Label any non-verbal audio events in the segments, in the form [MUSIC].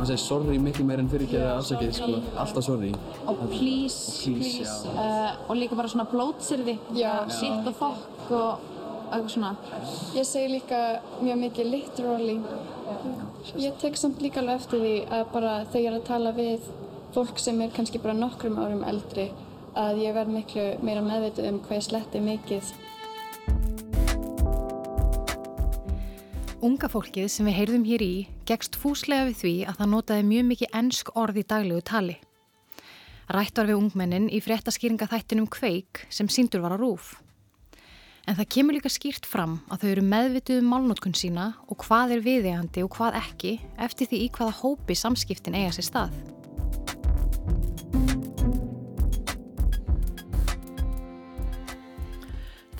maður segir sorry miklu meir en fyrir geða afsakið, sko, alltaf sorry. Og please, Og please, please, já. uh, og líka bara svona blótsirði, shit og fuck og eitthvað svona. Ég segi líka mjög mikið literally. Ég tek samt líka alveg eftir því að bara þegar ég er að tala við fólk sem er kannski bara nokkrum árum eldri að ég verð miklu meira meðvitið um hvað ég sletti mikið. Unga fólkið sem við heyrðum hér í gegst fúslega við því að það notaði mjög mikið ennsk orð í daglegu tali. Rætt var við ungmennin í fréttaskýringa þættinum Kveik sem síndur var á rúf. En það kemur líka skýrt fram að þau eru meðvituð um málnótkun sína og hvað er viðegandi og hvað ekki eftir því í hvaða hópi samskiptin eiga sér stað.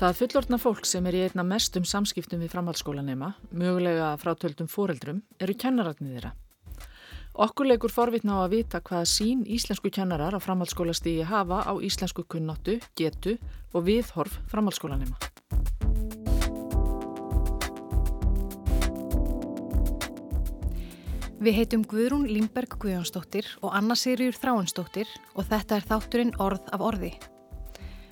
Það fullortna fólk sem er í einna mestum samskiptum við framhaldsskólanema, mögulega frátöldum foreldrum, eru kennararnir þeirra. Okkur leikur forvitna á að vita hvaða sín íslensku kennarar á framhaldsskólastígi hafa á íslensku kunnáttu, getu og viðhorf framhaldsskólanema. Við heitum Guðrún Lindberg Guðjónsdóttir og Anna Sigriður Þráinsdóttir og þetta er þátturinn Orð af orði.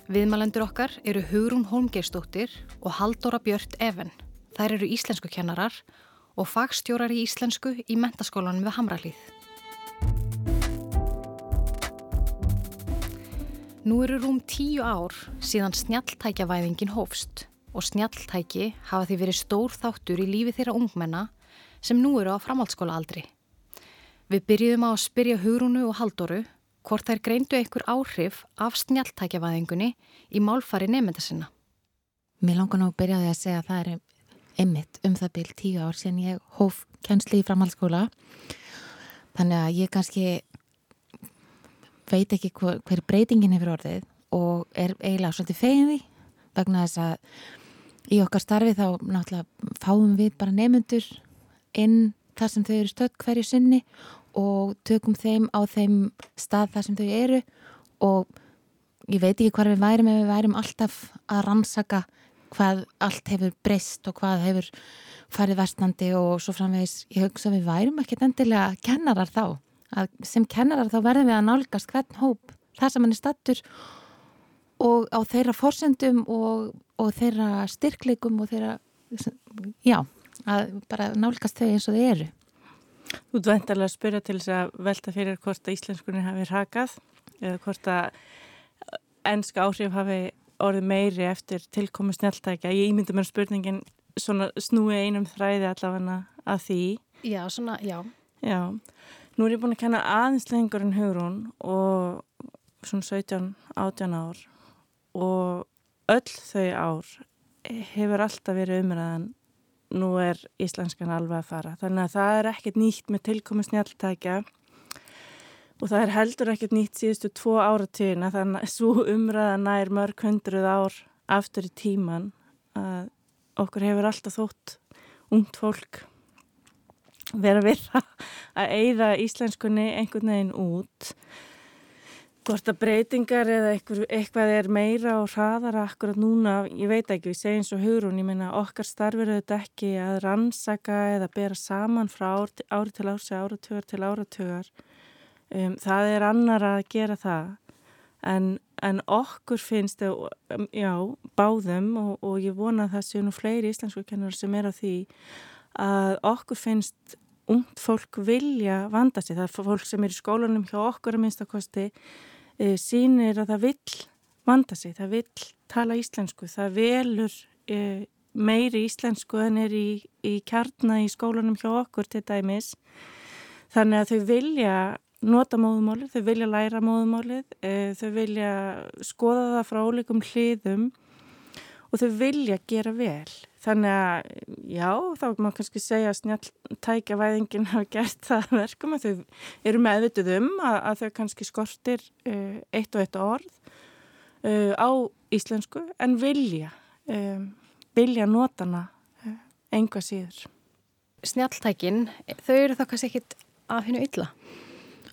Viðmælendur okkar eru Hugrún Holmgeirsdóttir og Haldóra Björt Even. Þær eru íslensku kennarar og fagstjórar í íslensku í mentaskólanum við Hamralíð. Nú eru rúm tíu ár síðan snjalltækjavæðingin hófst og snjalltæki hafa því verið stór þáttur í lífi þeirra ungmenna sem nú eru á framhaldsskóla aldri. Við byrjuðum á að spyrja Hugrúnu og Haldóru hvort þær greindu einhver áhrif af snjalltækjavæðingunni í málfari nefnda sinna. Mér langar nú að byrja því að segja að það er einmitt um það byrj tíu ár sem ég hóf kennsli í framhaldsskóla. Þannig að ég kannski veit ekki hver, hver breytingin hefur orðið og er eiginlega svolítið fegin því vegna þess að í okkar starfi þá náttúrulega fáum við bara nefnendur inn þar sem þau eru stödd hverju sinni og tökum þeim á þeim stað þar sem þau eru og ég veit ekki hvað við værim ef við værim alltaf að rannsaka hvað allt hefur breyst og hvað hefur farið verstandi og svo framvegis. Ég hugsa við værim ekkert endilega kennarar þá. Að sem kennarar þá verðum við að nálgast hvern hóp þar sem hann er stattur og á þeirra forsendum og, og þeirra styrkleikum og þeirra já, að bara nálgast þau eins og þau eru Þú dvendalega að spyrja til þess að velta fyrir hvort að íslenskunni hafi rakað eða hvort að ennska áhrif hafi orðið meiri eftir tilkomu snjáltækja. Ég ímyndi mér spurningin svona snúi einum þræði allavega að því. Já, svona, já. Já, nú er ég búin að kenna aðeins lengur en Hugrún og svona 17-18 ár og öll þau ár hefur alltaf verið umræðan nú er íslenskan alveg að fara. Þannig að það er ekkert nýtt með tilkomi snjáltækja og það er heldur ekkert nýtt síðustu tvo áratíðina þannig að svo umræðan nær mörg hundruð ár aftur í tíman að okkur hefur alltaf þótt ungt fólk vera við það að eigða íslenskunni einhvern veginn út hvort að breytingar eða eitthvað, eitthvað er meira og hraðara akkurat núna, ég veit ekki, við segjum svo hugrún, ég meina okkar starfir auðvitað ekki að rannsaka eða bera saman frá ári, til ári, áratugar til áratugar. Um, það er annar að gera það. En, en okkur finnst um, já, báðum og, og ég vona að það séu nú fleiri íslensku kennar sem er á því að okkur finnst ungt fólk vilja vanda sig, það er fólk sem er í skólanum hjá okkur að minnstakosti sínir að það vill vanda sig, það vill tala íslensku, það velur e, meiri íslensku en er í, í kjarna í skólanum hjá okkur til dæmis. Þannig að þau vilja nota móðumálið, þau vilja læra móðumálið, e, þau vilja skoða það frá ólíkum hliðum og þau vilja gera vel Þannig að, já, þá má kannski segja að snjáltækjavæðingin hafa gert það verkum að þau eru meðvituð um að, að þau kannski skortir uh, eitt og eitt orð uh, á íslensku en vilja, um, vilja notana uh, enga síður. Snjáltækin, þau eru þá kannski ekkit af hennu illa?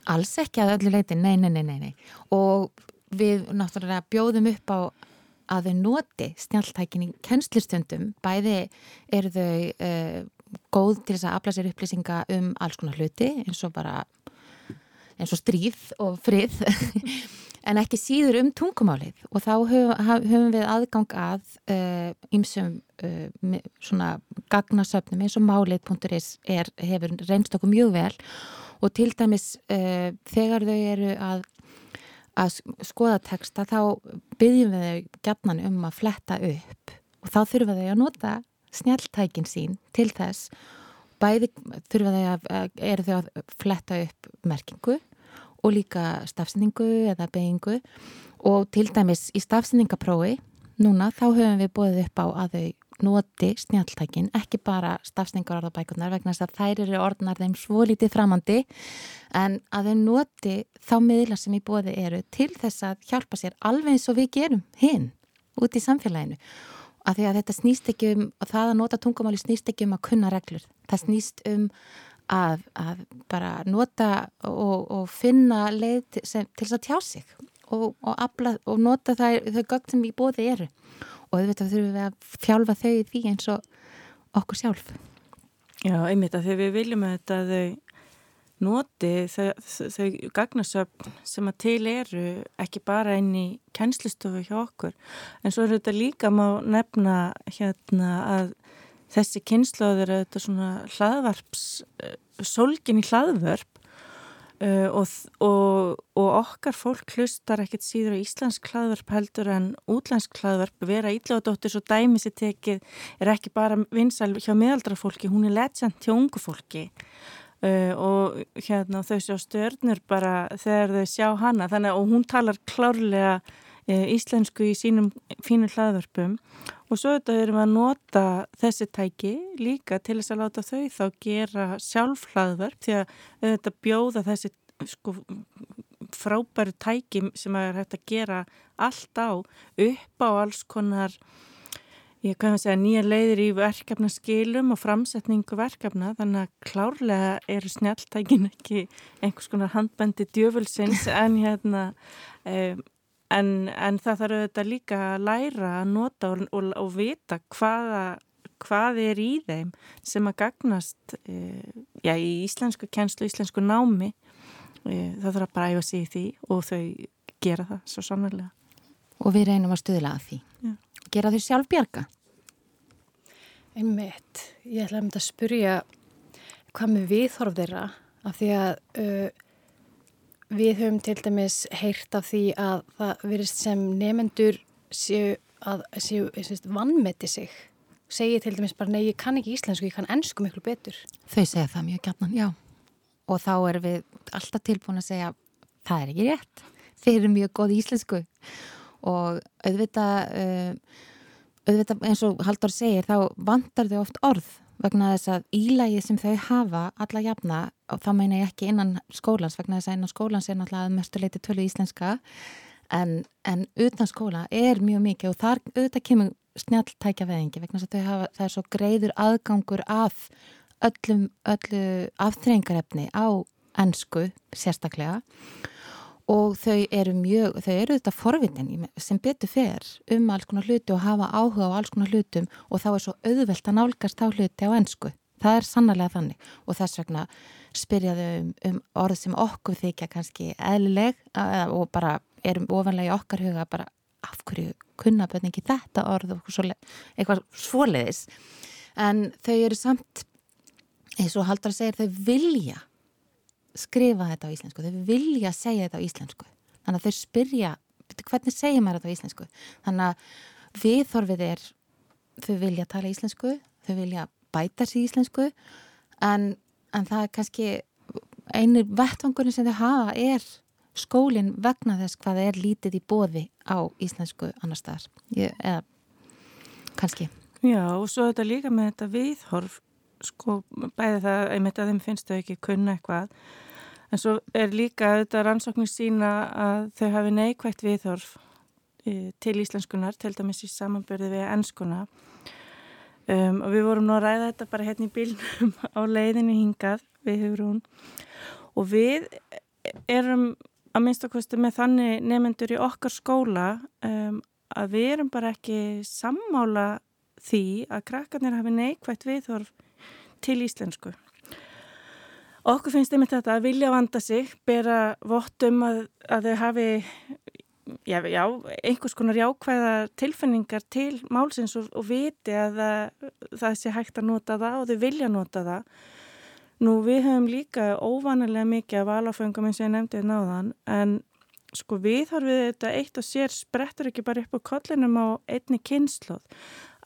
Alls ekki að öllu leiti, nei, nei, nei, nei, nei. Og við náttúrulega bjóðum upp á að þau noti snjáltækin í kennslistundum. Bæði eru þau uh, góð til þess að afla sér upplýsinga um alls konar hluti eins og bara eins og stríð og frið [LAUGHS] en ekki síður um tungumálið og þá höfum við aðgang að ímsum uh, uh, svona gagnasöfnum eins og málið.is hefur reynst okkur mjög vel og til dæmis þegar þau eru að að skoða texta þá byggjum við þau gætnan um að fletta upp. Og þá við þau að nota snjáltækin sín til þess. Bæði þurfum þau að, eru þau að fletta upp merkingu og líka stafsendingu eða beigingu og til dæmis í stafsendingaprófi núna þá höfum við bóðið upp á að þau noti snjáltækin, ekki bara stafsningar orðabækunar vegna þess að þær eru orðnar þeim svo lítið framandi en að þau noti þá miðla sem í bóði eru til þess að hjálpa sér alveg eins og við gerum hinn út í samfélaginu. Af því að þetta snýst ekki um og það að nota tungumáli snýst ekki um að kunna reglur. Það snýst um að, að bara nota og, og finna leið sem, til þess að tjá sig og, og, afla, og nota það, þau gögn sem í bóði eru og auðvitað þurfum við að fjálfa þau því eins og okkur sjálf. Já, einmitt að þegar við viljum að þau noti þau, þau gagnasöfn sem að til eru ekki bara inn í kennslistofu hjá okkur en svo er þetta líka má nefna hérna að þessi kynnslóður er þetta svona hlaðvarps, eh, solgin í hlaðvörp Uh, og, og, og okkar fólk hlustar ekkert síður á íslensk hlaðverp heldur en útlensk hlaðverp vera ílláðdóttir svo dæmi sér tekið er ekki bara vinsal hjá meðaldra fólki, hún er legend hjá ungu fólki. Uh, og hérna þau sjá stjörnur bara þegar þau sjá hana. Þannig að hún talar klárlega íslensku í sínum fínu hlaðverpum og svo þetta erum við að nota þessi tæki líka til þess að láta þau þá gera sjálfhlaðverk því að þetta bjóða þessi sko, frábæru tæki sem að er hægt að gera allt á upp á alls konar ég kannu segja nýja leiðir í verkefna skilum og framsetningu verkefna. Þannig að klárlega eru snjáltækin ekki einhvers konar handbendi djöfulsins en hérna um, en, en það þarf auðvitað líka að læra að nota og, og, og vita hvaða, hvað er í þeim sem að gagnast e, já, í íslensku kjenslu, íslensku námi e, það þarf að bræða sig í því og þau gera það svo sannarlega Og við reynum að stuðla að því já. Gera þau sjálf bjarga? Einmitt, ég ætla að mynda að spurja hvað með viðhorf þeirra af því að uh, Við höfum til dæmis heyrt af því að það verist sem nefendur séu að séu, séu vannmeti sig. Segir til dæmis bara nei, ég kann ekki íslensku, ég kann ennsku miklu betur. Þau segja það mjög gætnan, já. Og þá erum við alltaf tilbúin að segja það er ekki rétt. Þeir eru mjög góð íslensku og auðvitað, uh, auðvitað eins og Haldur segir þá vantar þau oft orð vegna þess að ílægið sem þau hafa alla jafna, og þá meina ég ekki innan skólans, vegna þess að innan skólans er náttúrulega mestuleiti tölu íslenska en, en utan skóla er mjög mikið og þar auðvitað kemur snjáltækja veðingi vegna þess að hafa, það er svo greiður aðgangur af öllum, öllu aftreyingarefni á ennsku sérstaklega og þau eru mjög, þau eru þetta forvitin sem betur fer um alls konar hluti og hafa áhuga á alls konar hlutum og þá er svo auðvelt að nálgast á hluti á ennsku. Það er sannarlega þannig og þess vegna spyrjaðu um, um orð sem okkur þykja kannski eðlileg og bara erum ofanlega í okkar huga bara af hverju kunnaböðningi þetta orð og eitthvað svoleiðis en þau eru samt eins og Haldra segir þau vilja skrifa þetta á íslensku, þau vilja segja þetta á íslensku. Þannig að þau spyrja, hvernig segir maður þetta á íslensku? Þannig að viðþorfið er, þau vilja tala íslensku, þau vilja bæta sér íslensku, en, en það er kannski einir vettvangurinn sem þau hafa er skólinn vegna þess hvað er lítið í bóði á íslensku annar staðar. Eða kannski. Já, og svo þetta líka með þetta viðhorf, sko, bæði það, einmitt að þeim finnst þau ekki kunna eitthvað En svo er líka þetta rannsóknir sína að þau hafi neikvægt viðhorf e, til íslenskunar, til dæmis í samanbörði við ennskuna. Um, og við vorum nú að ræða þetta bara hérna í bílnum [LAUGHS] á leiðinni hingað við Hugrún. Og við erum að minnstakosti með þannig nefnendur í okkar skóla um, að við erum bara ekki sammála því að krakkarnir hafi neikvægt viðhorf til íslensku. Okkur finnst einmitt þetta að vilja vanda sig, bera vottum að, að þau hafi já, já, einhvers konar jákvæða tilfinningar til málsins og, og viti að það, það sé hægt að nota það og þau vilja nota það. Nú við höfum líka óvanilega mikið af alaföngum eins og ég nefndi þetta náðan en sko við við þetta eitt og sér sprettur ekki bara upp á kollinum á einni kynnslóð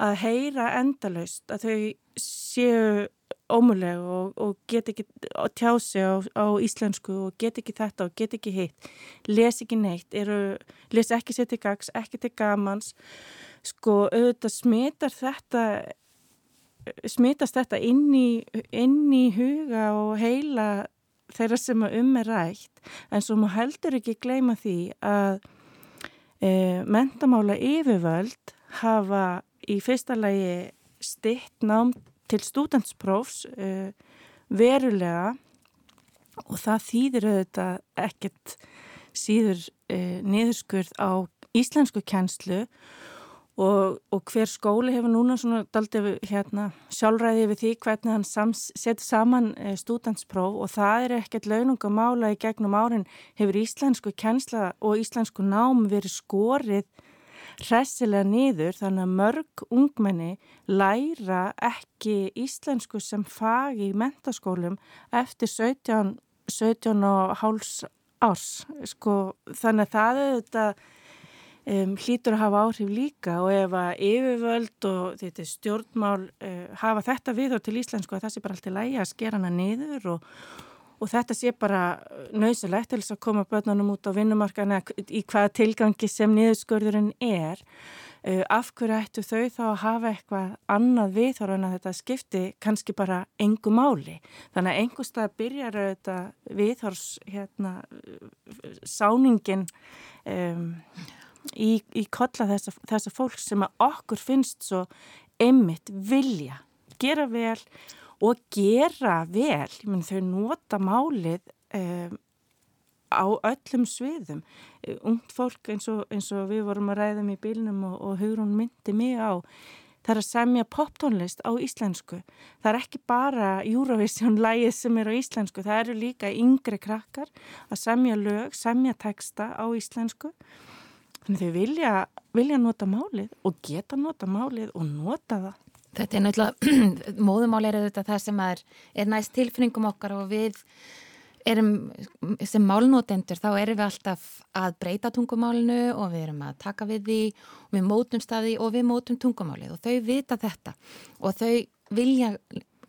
að heyra endalaust að þau séu ómuleg og, og get ekki tjá sig á, á íslensku og get ekki þetta og get ekki hitt les ekki neitt, eru, les ekki sér til gags, ekki til gamans. Sko auðvitað smitar þetta smitast þetta inn í, inn í huga og heila þeirra sem um er rætt en svo maður heldur ekki gleyma því að e, mentamála yfirvöld hafa í fyrsta lagi stitt nám til stúdentsprófs uh, verulega og það þýðir auðvitað ekkert síður uh, niðurskurð á íslensku kjænslu og, og hver skóli hefur núna svona daldið hérna sjálfræði við því hvernig hann sams, setur saman uh, stúdentspróf og það er ekkert launungamála í gegnum árin hefur íslensku kjænsla og íslensku nám verið skorið hressilega niður þannig að mörg ungmenni læra ekki íslensku sem fag í mentaskólum eftir 17, 17 og háls árs sko, þannig að það er þetta um, hlýtur að hafa áhrif líka og ef að yfirvöld og þetta stjórnmál uh, hafa þetta viður til íslensku að það sé bara alltaf lægi að skera hana niður og og þetta sé bara nöysulegt til þess að koma börnunum út á vinnumarkana í hvaða tilgangi sem niðurskurðurinn er. Uh, af hverju ættu þau þá að hafa eitthvað annað við þar en að þetta skipti kannski bara engu máli. Þannig að engu stað byrjar þetta viðhors hérna, sáningin um, í, í kolla þessa, þessa fólk sem að okkur finnst svo einmitt vilja, gera vel og gera vel, ég menn þau nota málið um, á öllum sviðum. Eh, ungt fólk eins og, eins og við vorum að ræða um í bílnum og, og Hugrún myndi mig á, það er að semja poptónlist á íslensku. Það er ekki bara Eurovision-lægið sem er á íslensku, það eru líka yngri krakkar að semja lög, semja texta á íslensku. Þannig þau vilja, vilja nota málið og geta nota málið og nota það. Þetta er náttúrulega, [CLEARS THROAT] móðumál er þetta það sem er, er næst tilfinningum okkar og við erum sem málnótendur þá erum við alltaf að breyta tungumálinu og við erum að taka við því og við mótum staði og við mótum tungumálið og þau vita þetta og þau vilja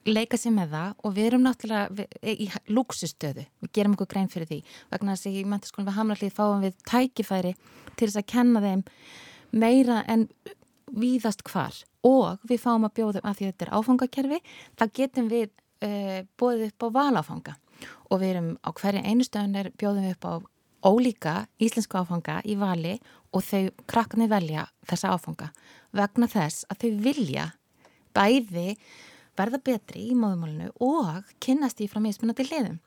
leika sér með það og við erum náttúrulega í lúksustöðu, við gerum okkur grein fyrir því. Vegna þess að í mentarskólinn við Hamlarlið fáum við tækifæri til þess að kenna þeim meira en víðast hvar og við fáum að bjóða af því að þetta er áfangakerfi þá getum við uh, bóðið upp á valáfanga og við erum á hverju einu stöðunir bjóðum við upp á ólíka íslensku áfanga í vali og þau krakkarnir velja þessa áfanga vegna þess að þau vilja bæði verða betri í móðumálinu og kynnast í frá mismunandi hliðum.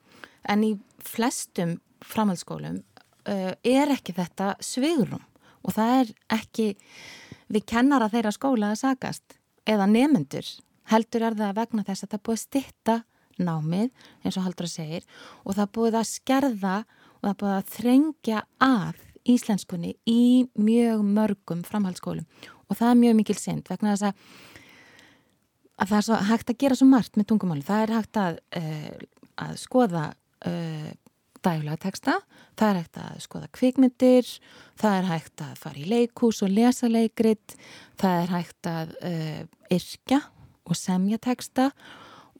En í flestum framhaldsskólum uh, er ekki þetta sveigurum og það er ekki við kennara þeirra skóla að sagast eða nemyndur heldur er það vegna þess að það búið stitta námið eins og haldur að segir og það búið að skerða og það búið að þrengja að íslenskunni í mjög mörgum framhaldsskólum og það er mjög mikil synd vegna þess að, að það er svo hægt að gera svo margt með tungumáli. Það er hægt að, uh, að skoða uh, dægulega texta, það er hægt að skoða kvikmyndir, það er hægt að fara í leikús og lesa leikrit, það er hægt að uh, yrkja og semja texta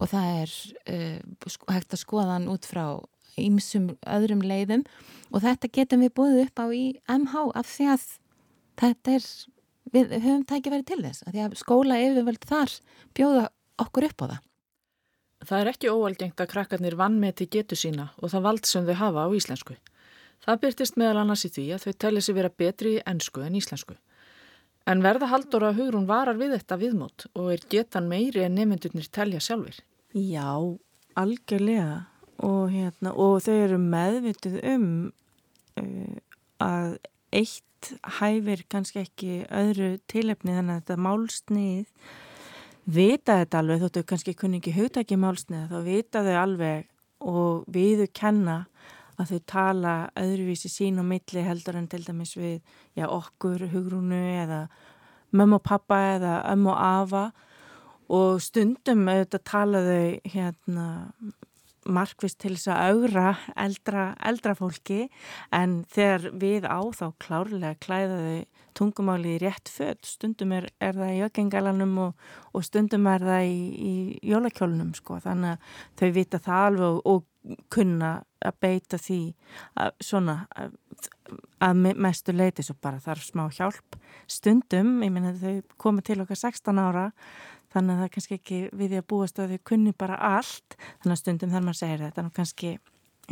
og það er uh, hægt að skoða hann út frá ýmsum öðrum leiðum og þetta getum við búið upp á í MH af því að þetta er, við höfum tækið verið til þess, að því að skóla yfirvöld þar bjóða okkur upp á það. Það er ekki óalgengt að krakkarnir vannmeti getu sína og það vald sem þau hafa á íslensku. Það byrtist meðal annars í því að þau telli sig vera betri í ennsku en íslensku. En verða haldur að hugrún varar við þetta viðmót og er getan meiri en nefndurnir telja sjálfur? Já, algjörlega og, hérna, og þau eru meðvitið um uh, að eitt hæfir kannski ekki öðru tilefni þannig að þetta málsnið vita þetta alveg, þóttu kannski kunni ekki hugtæki málsniða, þá vita þau alveg og viðu kenna að þau tala öðruvísi sín og milli heldur en til dæmis við já, okkur, hugrúnu eða mömmu og pappa eða ömmu og afa. Og stundum auðvitað tala þau hérna markvist til þess að augra eldra, eldra fólki en þegar við á þá klárlega klæða þau tungumáli í rétt född, stundum er, er það í ökengalanum og, og stundum er það í, í jólakjólunum sko, þannig að þau vita það alveg og, og kunna að beita því að, svona að, að mestu leiti svo bara þarf smá hjálp. Stundum, ég minna þau komið til okkar 16 ára þannig að það er kannski ekki við því að búast að þau kunni bara allt. Þannig að stundum þar maður segir þetta nú kannski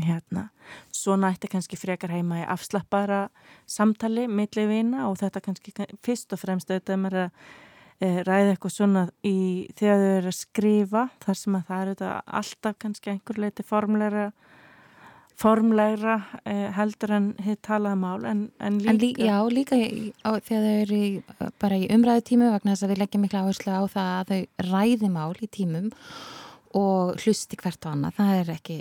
hérna, svo nætti kannski frekar heima í afslappara samtali milli vina og þetta kannski fyrst og fremst auðvitað maður að e, ræða eitthvað svona í þegar þau eru að skrifa þar sem að það eru alltaf kannski einhver leiti formleira formlegra eh, heldur en hitt talaða mál en, en líka... En lí, já, líka á, þegar þau eru í, bara í umræðu tímu vegna þess að við leggjum miklu áherslu á það að þau ræði mál í tímum og hlusti hvert á annað. Það er ekki,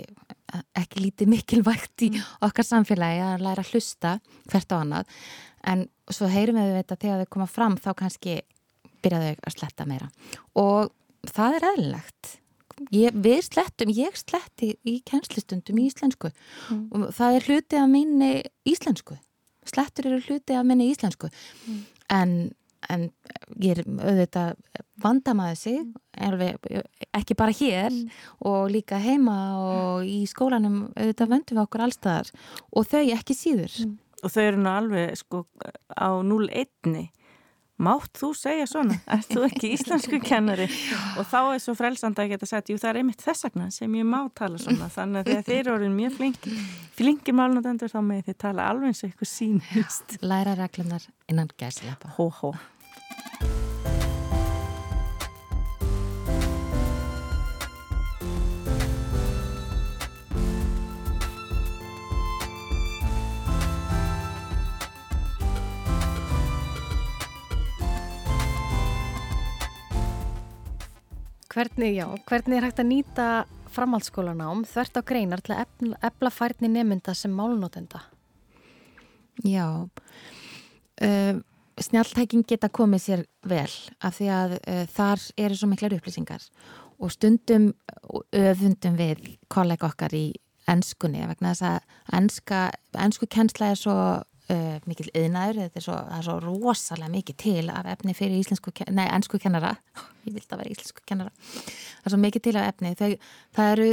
ekki lítið mikilvægt í mm. okkar samfélagi að læra að hlusta hvert á annað en svo heyrum við þetta þegar þau koma fram þá kannski byrjaðu að sletta meira og það er eðlilegt ég, við slettum, ég sletti í kennslistundum í íslensku mm. og það er hluti af minni íslensku slettur eru hluti af minni íslensku mm. en, en ég er auðvitað vandamaði sig alveg, ekki bara hér mm. og líka heima og í skólanum auðvitað vöndum við okkur allstaðar og þau ekki síður mm. og þau eru nú alveg sko á 0-1 mátt þú segja svona, [LAUGHS] er þú ekki íslensku kennari? Og þá er svo frelsanda að geta sagt, jú það er einmitt þessakna sem ég má tala svona, þannig að þegar þeir eru mjög flinki, flinki málnótendur þá með þið tala alveg eins og eitthvað sínist Læra reglunar innan gæslepa Hó hó Hvernig, já, hvernig er hægt að nýta framhaldsskólanám þvert á greinar til að ebla færni nemynda sem málnótenda? Já, uh, snjáltæking geta komið sér vel af því að uh, þar eru svo miklar upplýsingar og stundum öfundum við kollega okkar í ennskunni vegna þess að ennska, kennsla er svo uh, mikil yðnaður, þetta er svo, er svo rosalega mikið til af efni fyrir íslensku, nei, ennsku kennara. [LAUGHS] Ég vilt að vera íslensku kennara. Það er svo mikið til af efni. Þau, það eru,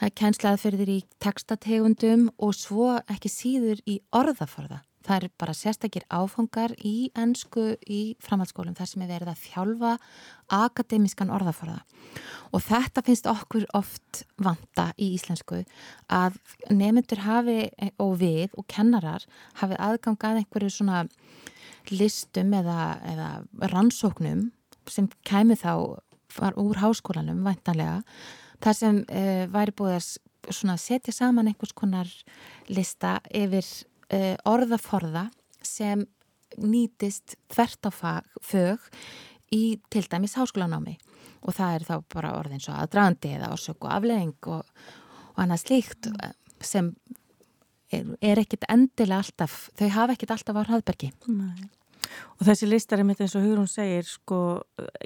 það er kennslað fyrir þér í textategundum og svo ekki síður í orðaforða. Það eru bara sérstakir áfangar í ennsku í framhaldsskólum þar sem er verið að þjálfa akademiskan orðaforða og þetta finnst okkur oft vanta í íslensku að nemyndur hafi og við og kennarar hafi aðgangað einhverju svona listum eða, eða rannsóknum sem kæmi þá úr háskólanum væntanlega þar sem uh, væri búið að setja saman einhvers konar lista yfir uh, orðaforða sem nýtist þvert á fög í til dæmis háskólanámi og það er þá bara orðin svo aðdraðandi eða orsök og aflegging og, og annað slíkt mm. sem er, er ekkit endilega alltaf, þau hafa ekkit alltaf á hraðbergi. Nei. Og þessi listar er mitt eins og Hugrún segir sko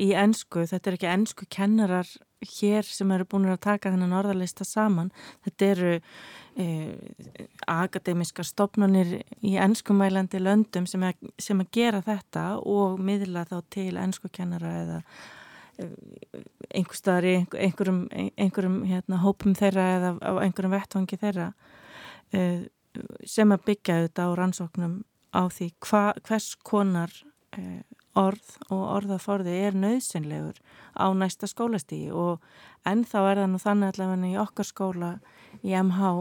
í ennsku, þetta er ekki ennsku kennarar hér sem eru búin að taka þennan orðalista saman, þetta eru e, akademiska stopnunir í ennskumælandi löndum sem, að, sem að gera þetta og miðla þá til ennsku kennara eða e, einhver staðar í einhverjum, einhverjum hérna, hópum þeirra eða á einhverjum vettvangi þeirra e, sem að byggja þetta á rannsóknum á því hva, hvers konar eh, orð og orðaforði er nöðsynlegur á næsta skólastígi og ennþá er það nú þannig allavega í okkar skóla í MH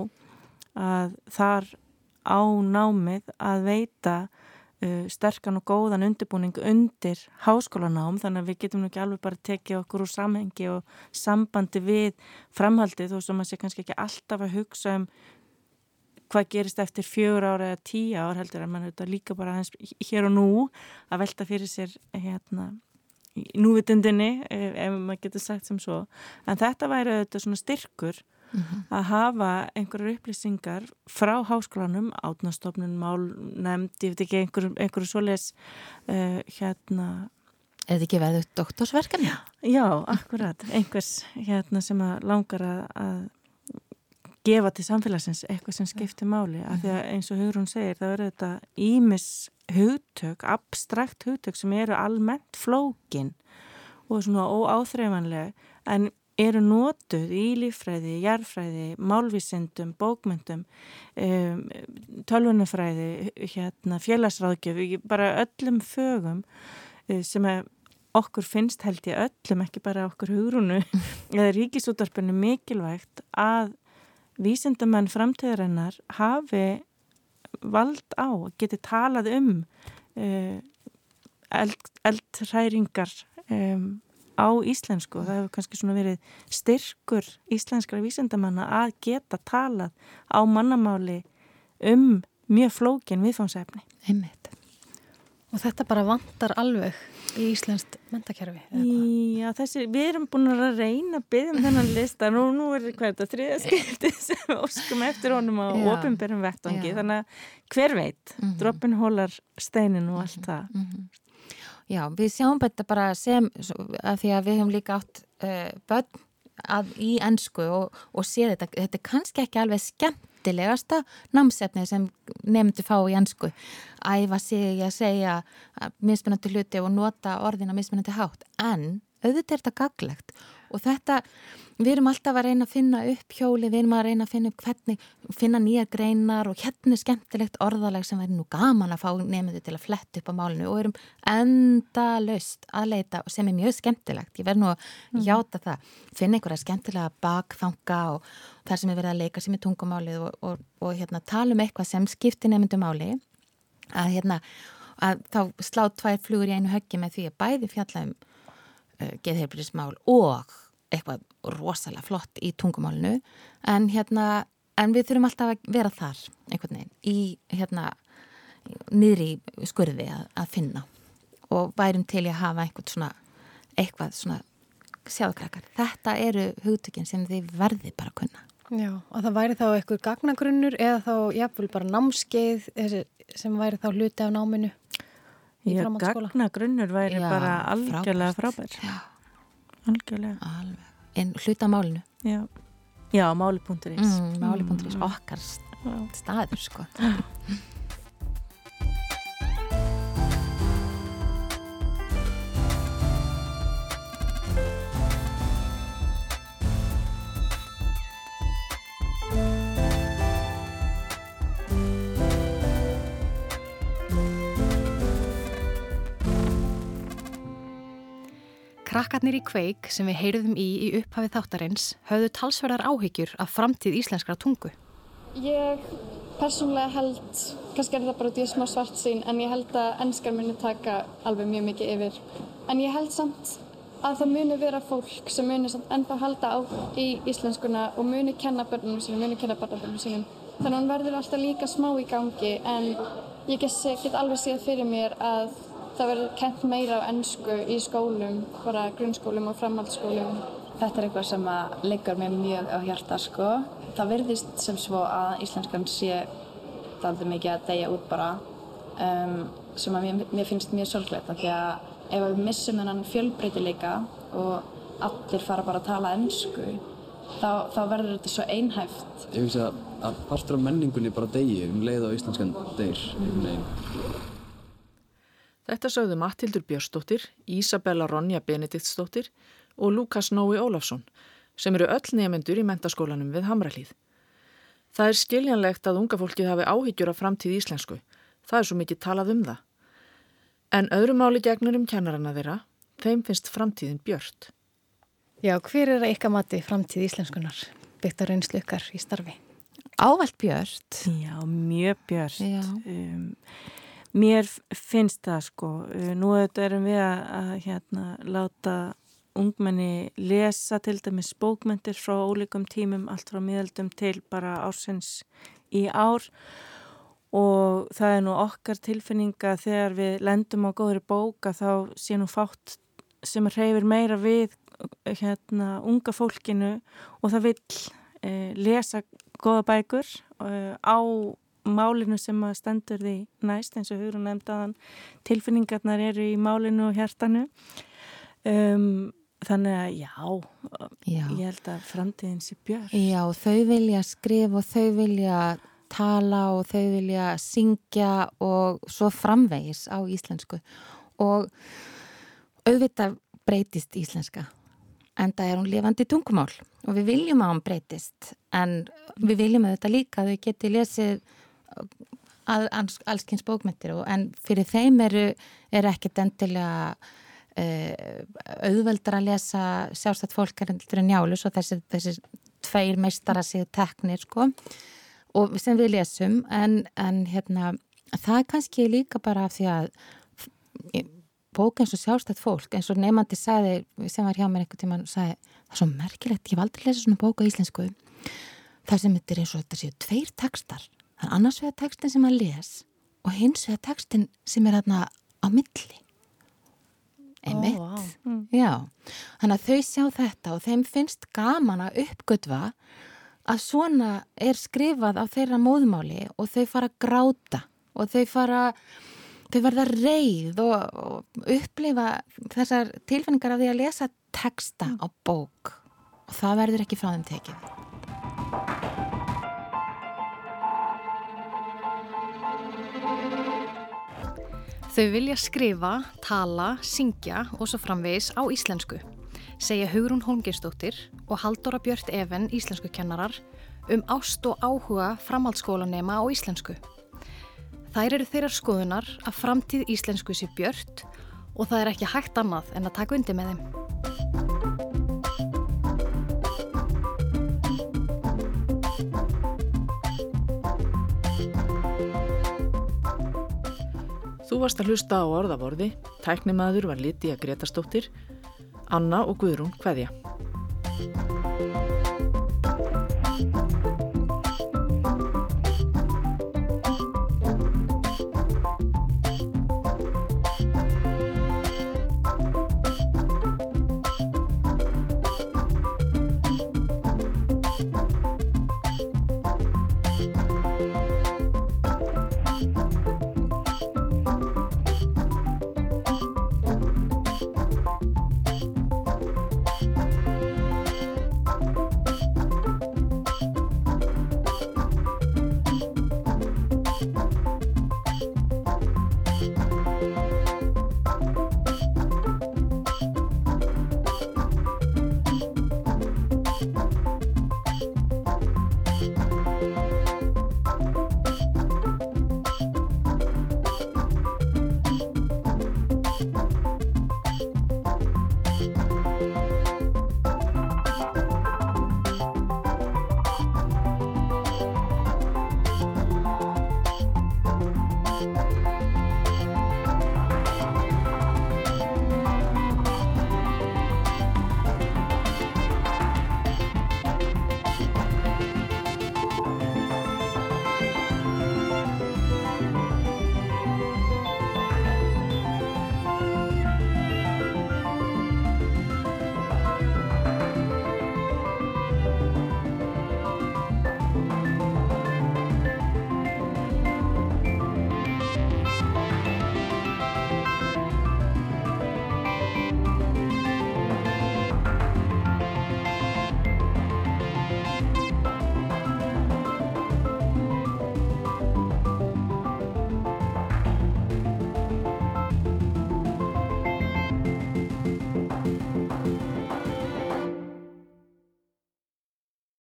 að þar á námið að veita sterkan og góðan undirbúning undir háskólanám þannig að við getum nú ekki alveg bara tekið okkur úr samhengi og sambandi við framhaldið og sem að sé kannski ekki alltaf að hugsa um hvað gerist eftir fjögur ára eða tíu ár heldur að mann auðvitað líka bara hér og nú að velta fyrir sér hérna núvitundinni ef, ef maður getur sagt sem svo. En þetta væri auðvitað svona styrkur að hafa einhverjar upplýsingar frá háskólanum, átnastofnun, málnemnd, ég veit ekki einhverju einhver svoleiðis uh, hérna Er þetta ekki verið doktorsverkan? Já. Já, akkurat, einhvers hérna sem að langar að, að gefa til samfélagsins eitthvað sem skiptir máli, af því að eins og Hugrún segir, það verður þetta ímis hugtök, abstrakt hugtök sem eru almennt flókin og svona óáþreifanlega en eru nótuð í líffræði, jarfræði, málvísindum, bókmyndum, um, tölvunafræði, hérna, félagsráðgjöf, bara öllum fögum uh, sem okkur finnst held ég öllum, ekki bara okkur hugrunu [LAUGHS] eða ríkisútarpinu mikilvægt að vísindamenn framtíðarinnar hafi vald á, geti talað um uh, eld, eldræringar um, á íslensku og það hefur kannski svona verið styrkur íslenskra vísindamanna að geta talað á mannamáli um mjög flókin viðfánsefni. Einmitt. Og þetta bara vantar alveg í Íslandst mentakerfi? Já, þessi, við erum búin að reyna að byggja um þennan lista og nú, er þetta þriða skipti sem óskum eftir honum á vettvangi, Já. þannig að hver veit, Mhm. droppin hólar steinin og allt það. Mhm. Já, við sjáum þetta bara sem að því að við höfum líka átt uh, börn að, í ennsku og, og sé þetta, þetta er kannski ekki alveg skemmtilegasta námsefni sem nefndu fá í ennsku æfa sig að segja að mismunandi hluti og nota orðin að mismunandi hátt, en auðvitað er þetta gaglegt og þetta við erum alltaf að reyna að finna upp hjóli við erum að reyna að finna upp hvernig finna nýja greinar og hérna er skemmtilegt orðalag sem væri nú gaman að fá nefndu til að fletta upp á málinu og erum enda löst að leita sem er mjög skemmtilegt, ég verð nú að hjáta það, finna einhverja skemmtilega bakfanga og þar sem er verið að leika sem er tungumálið og, og, og hérna, tala um eitthvað sem skiptir nefndu máli. Að hérna að þá slá tvær flugur í einu höggi með því að bæði fjalla um uh, geðheilbyrðismál og eitthvað rosalega flott í tungumálinu en hérna en við þurfum alltaf að vera þar einhvern veginn í hérna niðri í skurði að, að finna og værum til að hafa einhvern svona eitthvað svona sjáðkrakkar. Þetta eru hugtökin sem þið verði bara að kunna. Já, og það væri þá eitthvað gagnagrunnur eða þá jafnvel bara námskeið sem væri þá hluti af náminu í Já, framhaldsskóla. gagnagrunnur væri Já, bara algjörlega frábært. frábær. Já, Algjörlega, alveg. En hluta málinu. já. Já, máli.is. Mm, máli.is, Mm. okkar staður, sko. [LAUGHS] Krakkarnir í kveik sem við heyrðum í í upphafi þáttarins höfðu talsverðar áhyggjur af framtíð íslenskra tungu. Ég persónulega held, kannski er þetta bara út í smá svart sín, en ég held að ennskar muni taka alveg mjög mikið yfir. En ég held samt að það muni vera fólk sem muni samt ennþá halda á í íslenskuna og muni kenna börnunum sínum, muni kenna barnabörnunum sínum. Þannig að hún verður alltaf líka smá í gangi en ég get alveg séð fyrir mér að það verður kent meira á ennsku í skólum, bara grunnskólum og framhaldsskólum. Þetta er eitthvað sem að liggur mér mjög á hjarta sko. Það virðist sem svo að íslenskan sé daldið mikið að deyja út bara um, sem að mér, mér finnst mjög sorglegt af því að ef við missum þennan fjölbreytileika og allir fara bara að tala ennsku þá, þá verður þetta svo einhæft. Ég finnst að, að partur af menningunni bara degi um leið á íslenskan deyr. einhvern veginn. Þetta sögðu Mattildur Björnsdóttir, Ísabella Ronja Benediktsdóttir og Lukas Nói Ólafsson sem eru öll nefendur í mentaskólanum við Hamralíð. Það er skiljanlegt að unga fólkið hafi áhyggjur af framtíð íslensku. Það er svo mikið talað um það. En öðru máli gegnur um kennarana þeirra, þeim finnst framtíðin björt. Já, hver er eitthvað mati framtíð íslenskunar byggt á reynslu ykkar í starfi? Ávalt björt. Já, mjög björst. Já. Um, mér finnst það sko, uh, nú erum við að, að hérna, láta ungmenni lesa til dæmis bókmyndir frá ólíkum tímum, allt frá miðaldum til bara ársins í ár. Og það er nú okkar tilfinninga þegar við lendum á góðri bóka þá sé nú fátt sem reyfir meira við hérna unga fólkinu og það vil uh, lesa goða bækur uh, á málinu sem að stendur því næst eins og Hugrún nefndaðan tilfinningarnar eru í málinu og hjartanu. Um, þannig að já, Já. ég held að framtíðin sé björn Já, þau vilja skrifa og þau vilja tala og þau vilja syngja og svo framvegis á íslensku. Og auðvitað breytist íslenska en það er hún lifandi tungumál. Og við viljum að hún breytist en við viljum að þetta líka að þau geti lesið að, alls, allskins bókmyndir og, en fyrir þeim eru, eru ekkit endilega uh, auðveldar að lesa sjálfstætt fólk er endur en njálus og þessi, þessi tveir meistara séu teknir sko og sem við lesum. En, en hérna það er kannski líka bara af því að bók eins og sjálfstætt fólk eins og nefnandi sagði sem var hjá mér einhvern tíma sagði það er svo merkilegt, ég hef aldrei lesið svona bók á íslensku. Þar sem þetta er eins og þetta séu tveir tekstar, það er annars vegar tekstin sem að les og hins vegar tekstin sem er hérna á milli. Einmitt. Ó, vá. já, þannig að þau sjá þetta og þeim finnst gaman að uppgötva að svona er skrifað á þeirra móðmáli og þau fara að gráta og þau fara þau verða reyð og, og upplifa þessar tilfinningar af því að lesa texta á bók. Og það verður ekki frá þeim tekið Þau vilja skrifa, tala, syngja og svo framvegis á íslensku, segja Hugrún Holmgeistóttir og Haldóra Björt Even, íslensku kennarar, um ást og áhuga framhaldsskólanema á íslensku. Þær eru þeirrar skoðunar að framtíð íslensku sé björt og það er ekki hægt annað en að taka undir með þeim. Varst að hlusta á orðaborði, tæknimaður var Lítiða Gretarstóttir, Anna og Guðrún Kveðja.